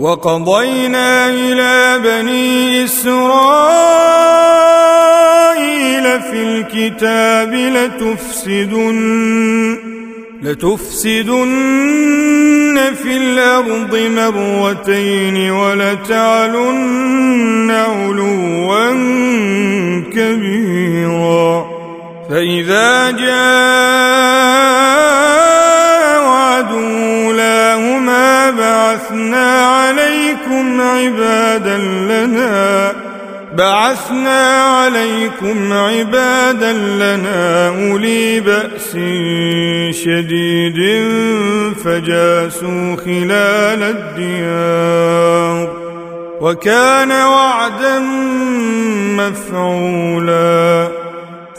وقضينا إلى بني إسرائيل في الكتاب لتفسدن لتفسدن في الأرض مرتين ولتعلن علوا كبيرا. فإذا جاء بعثنا عليكم عبادا لنا بعثنا عليكم عبادا لنا أولي بأس شديد فجاسوا خلال الديار وكان وعدا مفعولا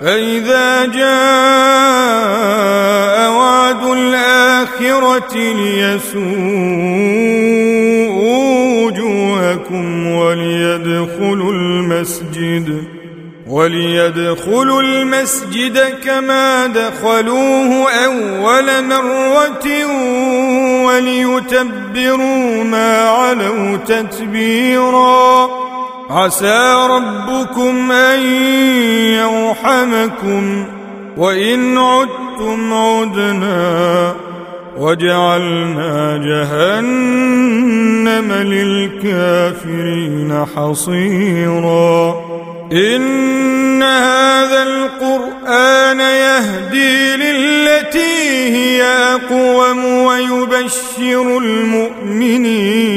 فإذا جاء وعد الآخرة ليسوءوا وجوهكم وليدخلوا المسجد وليدخلوا المسجد كما دخلوه أول مرة وليتبروا ما علوا تتبيراً. عسى ربكم أن يرحمكم وإن عدتم عدنا وجعلنا جهنم للكافرين حصيرا. إن هذا القرآن يهدي للتي هي أقوم ويبشر المؤمنين.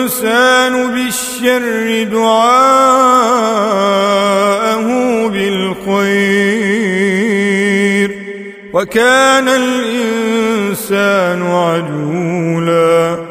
الإنسان بالشر دعاءه بالخير وكان الإنسان عجولا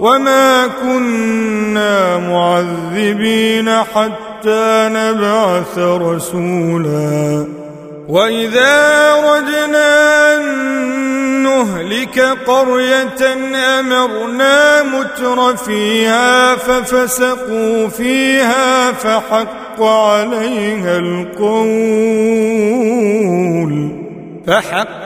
وما كنا معذبين حتى نبعث رسولا وإذا ردنا أن نهلك قرية أمرنا متر فيها ففسقوا فيها فحق عليها القول فحق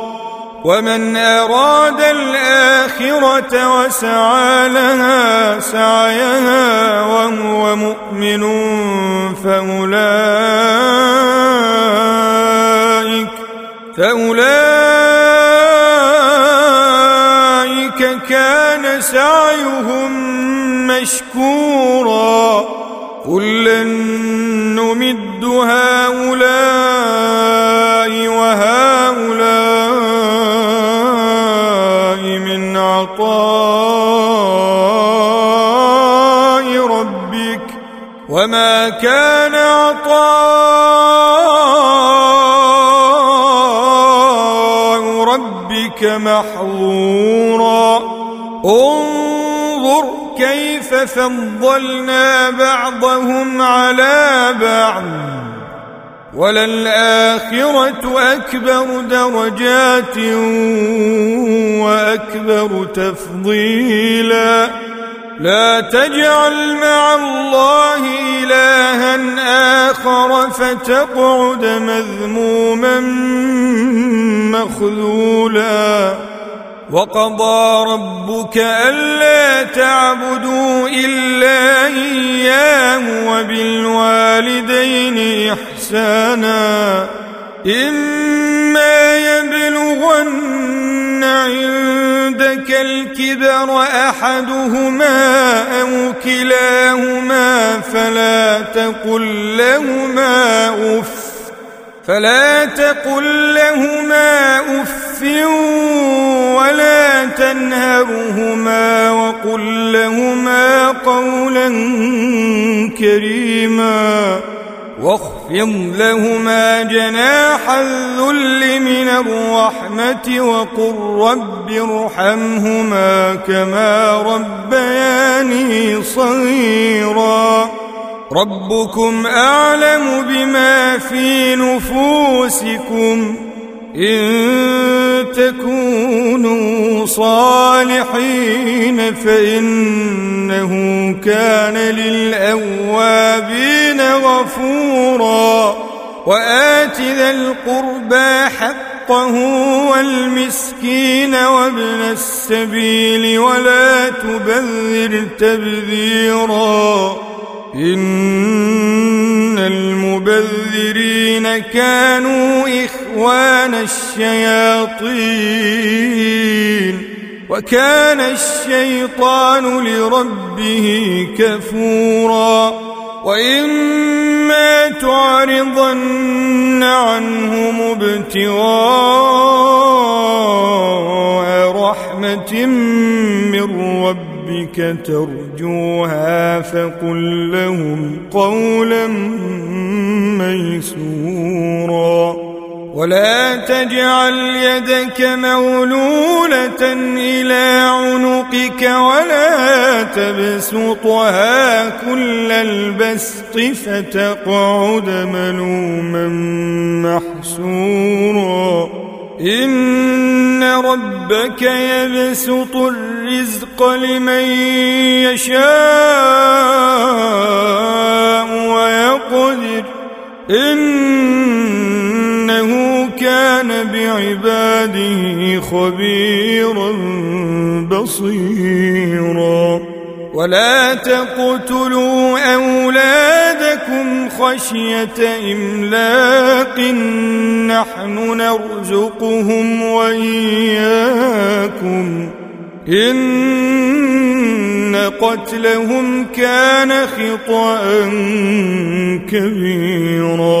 ومن أراد الآخرة وسعى لها سعيها وهو مؤمن فأولئك فأولئك كان سعيهم مشكورا كلا محظورا. انظر كيف فضلنا بعضهم على بعض. وللآخرة أكبر درجات وأكبر تفضيلا. لا تجعل مع الله إلها آخر فتقعد مذموما مخذولا. وقضى ربك ألا تعبدوا إلا إياه وبالوالدين إحسانا. إما يبلغن عندك الكبر أحدهما أو كلاهما فلا تقل لهما أف فلا تقل لهما اف ولا تنهرهما وقل لهما قولا كريما واخفض لهما جناح الذل من الرحمة وقل رب ارحمهما كما ربياني صغيرا. ربكم أعلم بما في نفوسكم. إن تكونوا صالحين فإنه كان للأوابين غفورا. وآت ذا القربى حقه والمسكين وابن السبيل ولا تبذر تبذيرا. إن المبذرين كانوا إخوان الشياطين وكان الشيطان لربه كفورا. وإما تعرضن عنهم ابتغاء رحمة من ربك ترجوها فقل لهم قولا ميسورا. ولا تجعل يدك مولولة إلى عنقك ولا تبسطها كل البسط فتقعد ملوما محسورا. إن ربك يبسط الرزق لمن يشاء ويقدر. إنه كان بعباده خبيرا بصيرا. ولا تقتلوا أولادكم خشية إملاق نحن نرزقهم وإياكم. إن قتلهم كان خطأ كبيرا.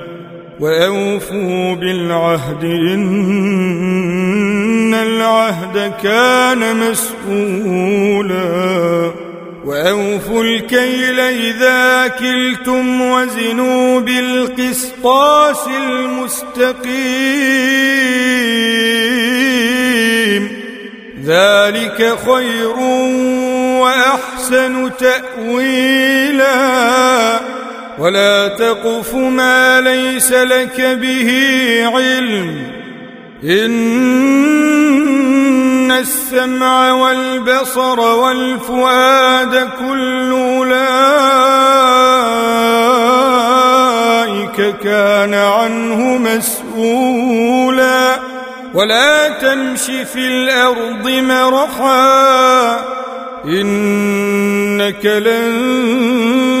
وأوفوا بالعهد إن العهد كان مسؤولا وأوفوا الكيل إذا كلتم وزنوا بالقسطاس المستقيم ذلك خير وأحسن تأويلاً ولا تقف ما ليس لك به علم. إن السمع والبصر والفؤاد كل أولئك كان عنه مسؤولا. ولا تمش في الأرض مرحا. إنك لن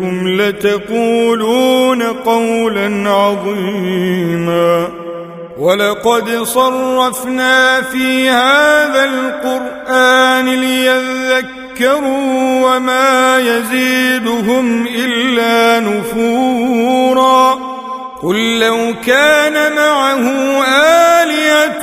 إنكم لتقولون قولا عظيما. ولقد صرفنا في هذا القرآن ليذكروا وما يزيدهم إلا نفورا. قل لو كان معه آلية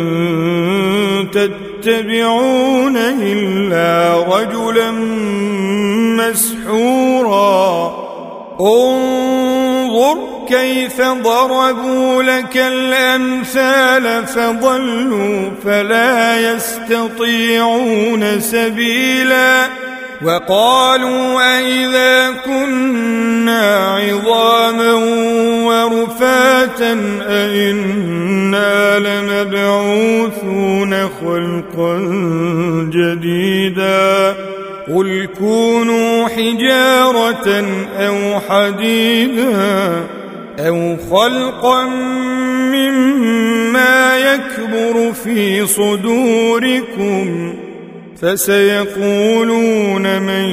تتبعون إلا رجلا مسحورا. انظر كيف ضربوا لك الأمثال فضلوا فلا يستطيعون سبيلا. وقالوا أئذا كنا عظاما ورفاتا أئنا لمبعوثون خلقا جديدا قل كونوا حجارة أو حديدا أو خلقا مما يكبر في صدوركم فسيقولون من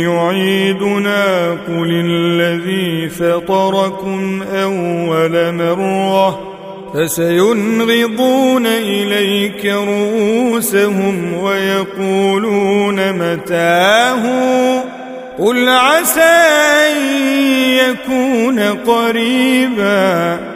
يعيدنا قل الذي فطركم أول مرة فسينغضون إليك رؤوسهم ويقولون متاه قل عسى أن يكون قريبا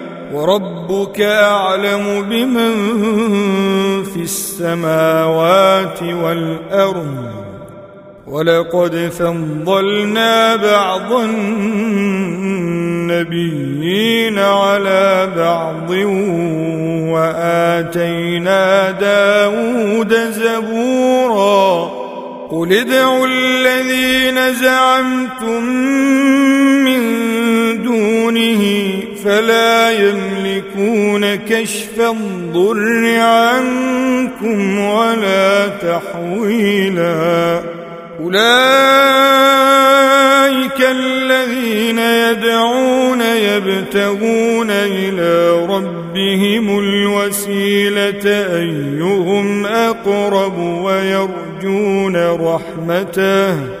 وربك أعلم بمن في السماوات والأرض. ولقد فضلنا بعض النبيين على بعض وآتينا داود زبورا. قل ادعوا الذين زعمتم من دونه فلا يملكون كشف الضر عنكم ولا تحويلا. أولئك الذين يدعون يبتغون إلى ربهم الوسيلة أيهم أقرب ويرجون رحمته.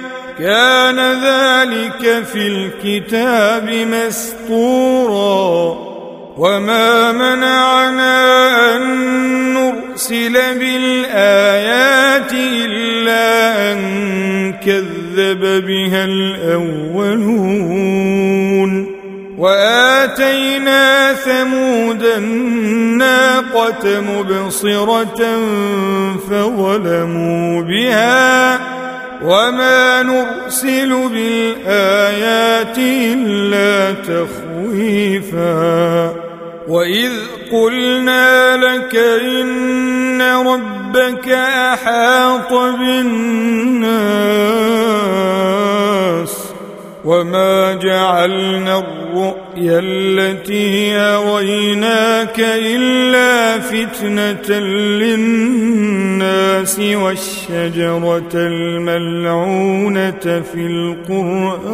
كان ذلك في الكتاب مسطورا وما منعنا أن نرسل بالآيات إلا أن كذب بها الأولون وآتينا ثمود الناقة مبصرة فظلموا بها وما نرسل بالآيات إلا تخويفا. وإذ قلنا لك إن ربك أحاط بالناس. وما جعلنا الرؤيا التي أريناك إلا فتنة للناس والشجرة الملعونة في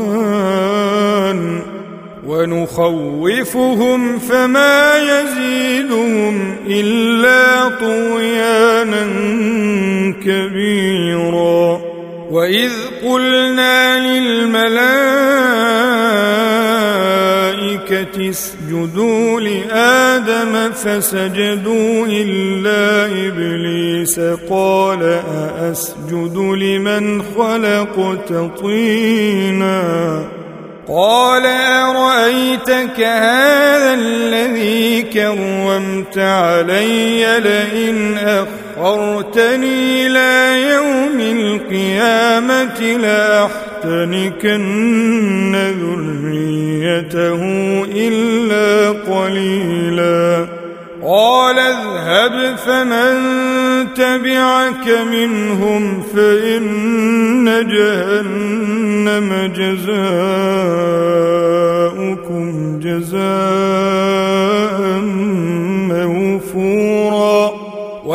القرآن ونخوفهم فما يزيدهم إلا طغيانا كبيرا وإذ قلنا للملائكة اسجدوا لآدم فسجدوا إلا إبليس قال أأسجد لمن خلقت طيناً قال أرأيتك هذا الذي كرمت علي لئن أخرتني إلى يوم القيامة لأحتنكن ذريته إلا قليلا. قال اذهب فمن تبعك منهم فإن جهنم جزاؤكم جزاء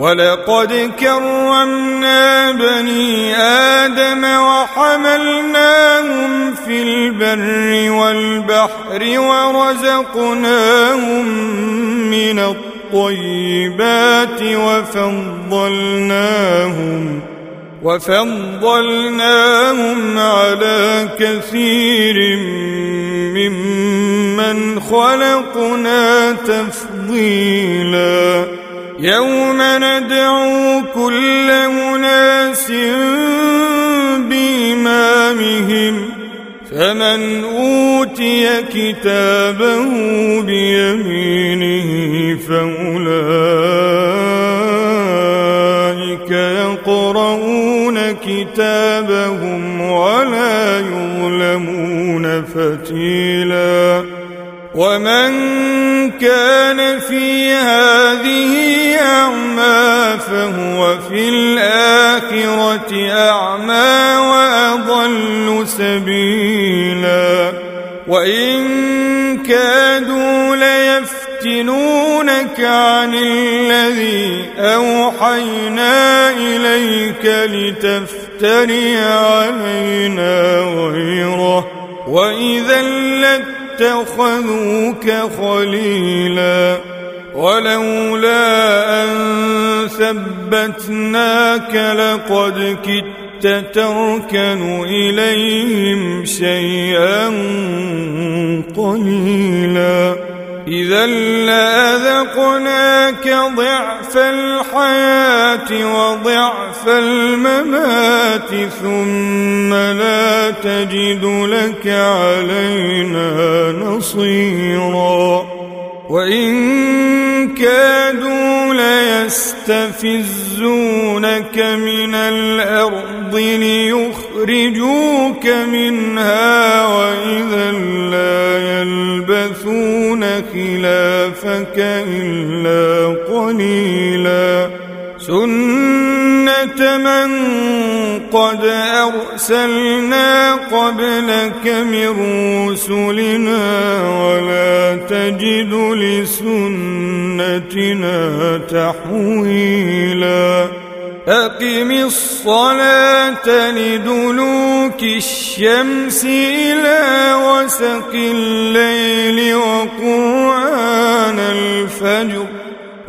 ولقد كرمنا بني آدم وحملناهم في البر والبحر ورزقناهم من الطيبات وفضلناهم وفضلناهم على كثير ممن خلقنا تفضيلاً يوم ندعو كل أناس بإمامهم فمن أوتي كتابه بيمينه فأولئك يقرؤون كتابهم ولا يظلمون فتيلا. ومن كان بالآخرة الآخرة أعمى وأضل سبيلا. وإن كادوا ليفتنونك عن الذي أوحينا إليك لتفتري علينا غيره. وإذا لاتخذوك خليلا. ولولا أن ثبت ثبتناك لقد كدت تركن إليهم شيئا قليلا إذا لأذقناك ضعف الحياة وضعف الممات ثم لا تجد لك علينا نصيرا وإن ليستفزونك من الأرض ليخرجوك منها وإذا لا يلبثون خلافك إلا قليلا. قد أرسلنا قبلك من رسلنا ولا تجد لسنتنا تحويلا. أقم الصلاة لدلوك الشمس إلى وسق الليل وقرآن الفجر.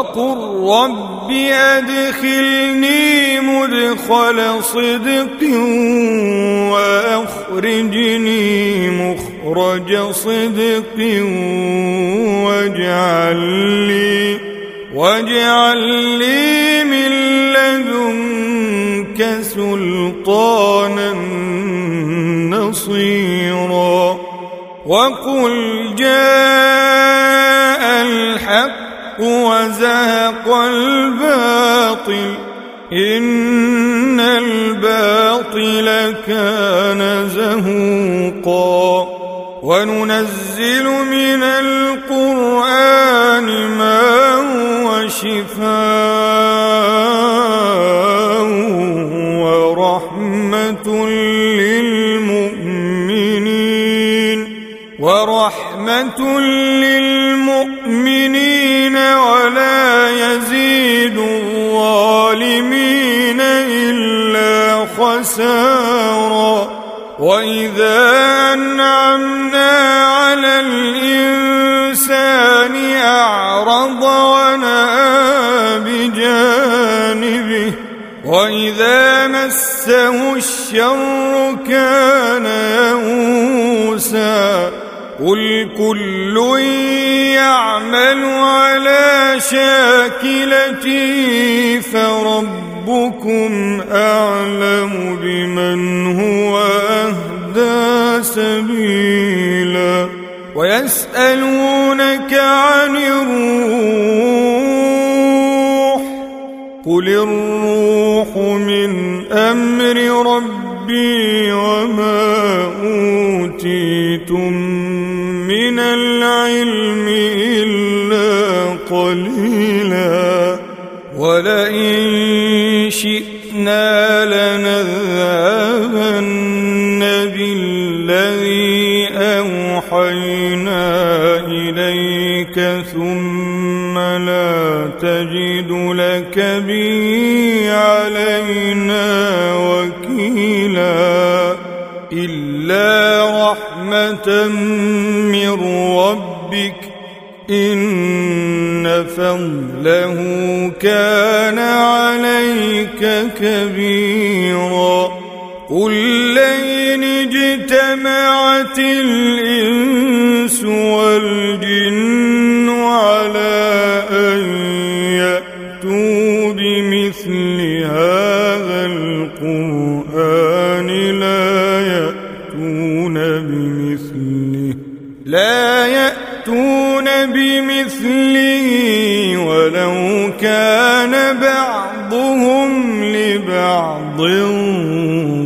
وقل رب أدخلني مدخل صدق وأخرجني مخرج صدق واجعل لي واجعل لي من لدنك سلطانا نصيرا وقل جاء وزهق الباطل إن الباطل كان زهوقا. وننزل من القرآن ما هو شفاء ورحمة للمؤمنين ورحمة للمؤمنين. الإنسان أعرض ونأى بجانبه وإذا مسه الشر كان يئوسا. قل كل يعمل على شاكلته فربكم أعلم بمن هو أهدى سبيلا. ويسألونك عن الروح قل الروح من أمر ربي وما أوتيتم من العلم إلا قليلا ولئن شئنا لنذهبن لك به علينا وكيلا إلا رحمة من ربك إن فضله كان عليك كبيرا. قل لئن اجتمعت الإنس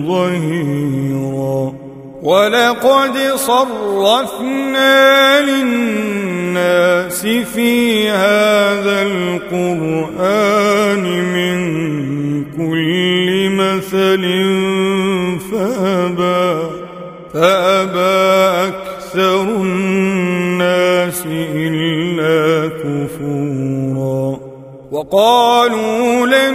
ظهيرا. ولقد صرفنا للناس في هذا القرآن من كل مثل فأبى فأبى أكثر الناس إلا كفورا. وقالوا لن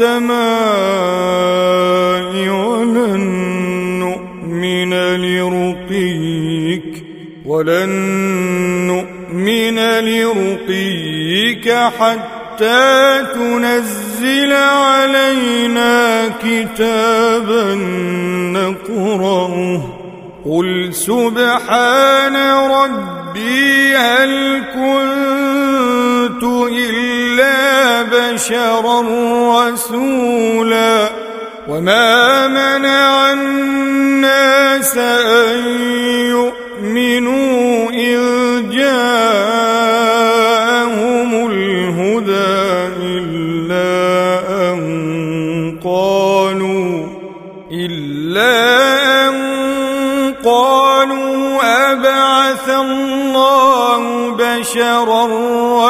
ولن نؤمن لرقيك ولن نؤمن لرقيك حتى تنزل علينا كتابا نقرأه. قل سبحان ربي هل كنت إلا بشرا رسولا وما منع الناس أن يؤمنوا إذ جاءهم بشرا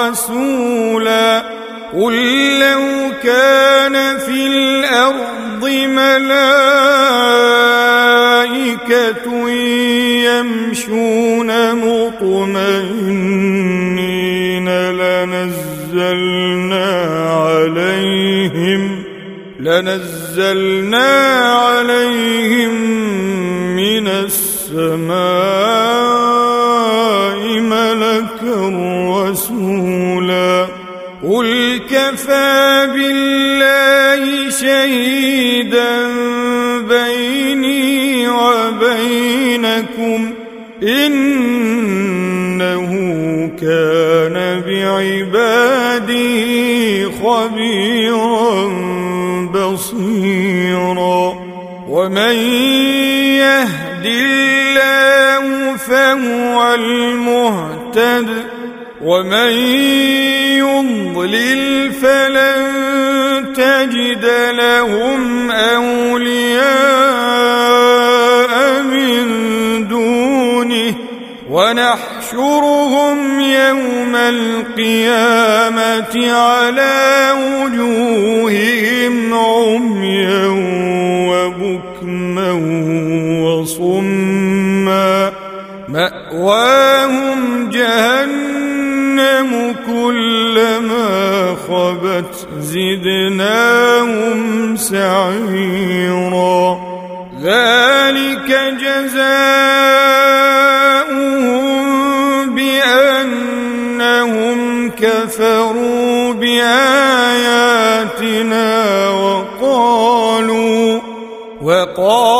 رسولا قل لو كان في الأرض ملائكة يمشون مطمئنين لنزلنا عليهم لنزلنا عليهم من السماء بالله شهيدا بيني وبينكم إنه كان بعباده خبيرا بصيرا. ومن يهد الله فهو المهتد ومن يضلل فلن تجد لهم أولياء من دونه ونحشرهم يوم القيامة على وجوههم عميا وبكما وصما مأواهم جهنم كلما خبت زدناهم سعيرا. ذلك جزاؤهم بأنهم كفروا بآياتنا وقالوا وقالوا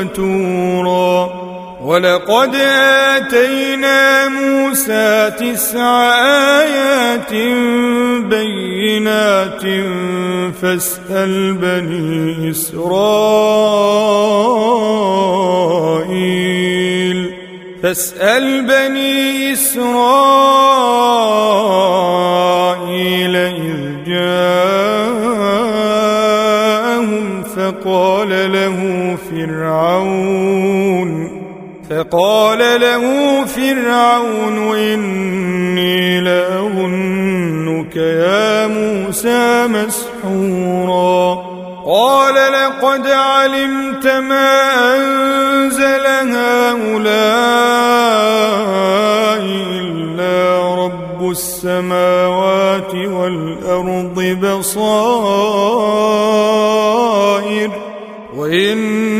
قتورا ولقد آتينا موسى تسع آيات بينات فاسأل بني إسرائيل. فاسأل بني إسرائيل. فقال له فرعون إني لأظنك يا موسى مسحورا. قال لقد علمت ما أنزل هؤلاء إلا رب السماوات والأرض بصائر. وإني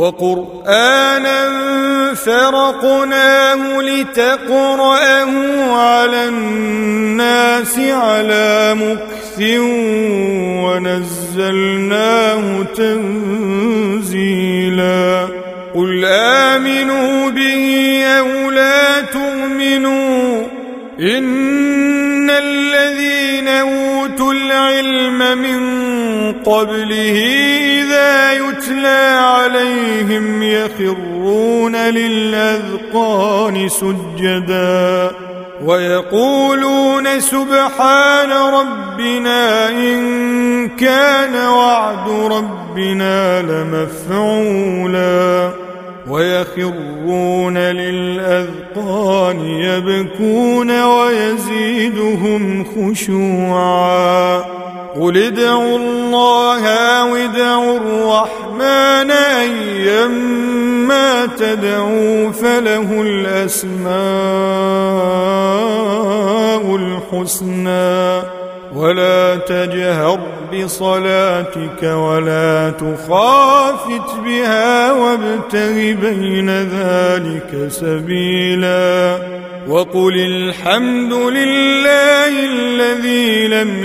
وقرآنا فرقناه لتقرأه على الناس على مكث ونزلناه تنزيلا. قل آمنوا به أو لا تؤمنوا إن الذين أوتوا العلم من قبله إذا يتلى عليهم يخرون للأذقان سجدا ويقولون سبحان ربنا إن كان وعد ربنا لمفعولا ويخرون للأذقان يبكون ويزيدهم خشوعا قل ادعوا الله أو ادعوا الرحمن أيما تدعوا فله الأسماء الحسنى. ولا تجهر بصلاتك ولا تخافت بها وابتغ بين ذلك سبيلا. وقل الحمد لله الذي لم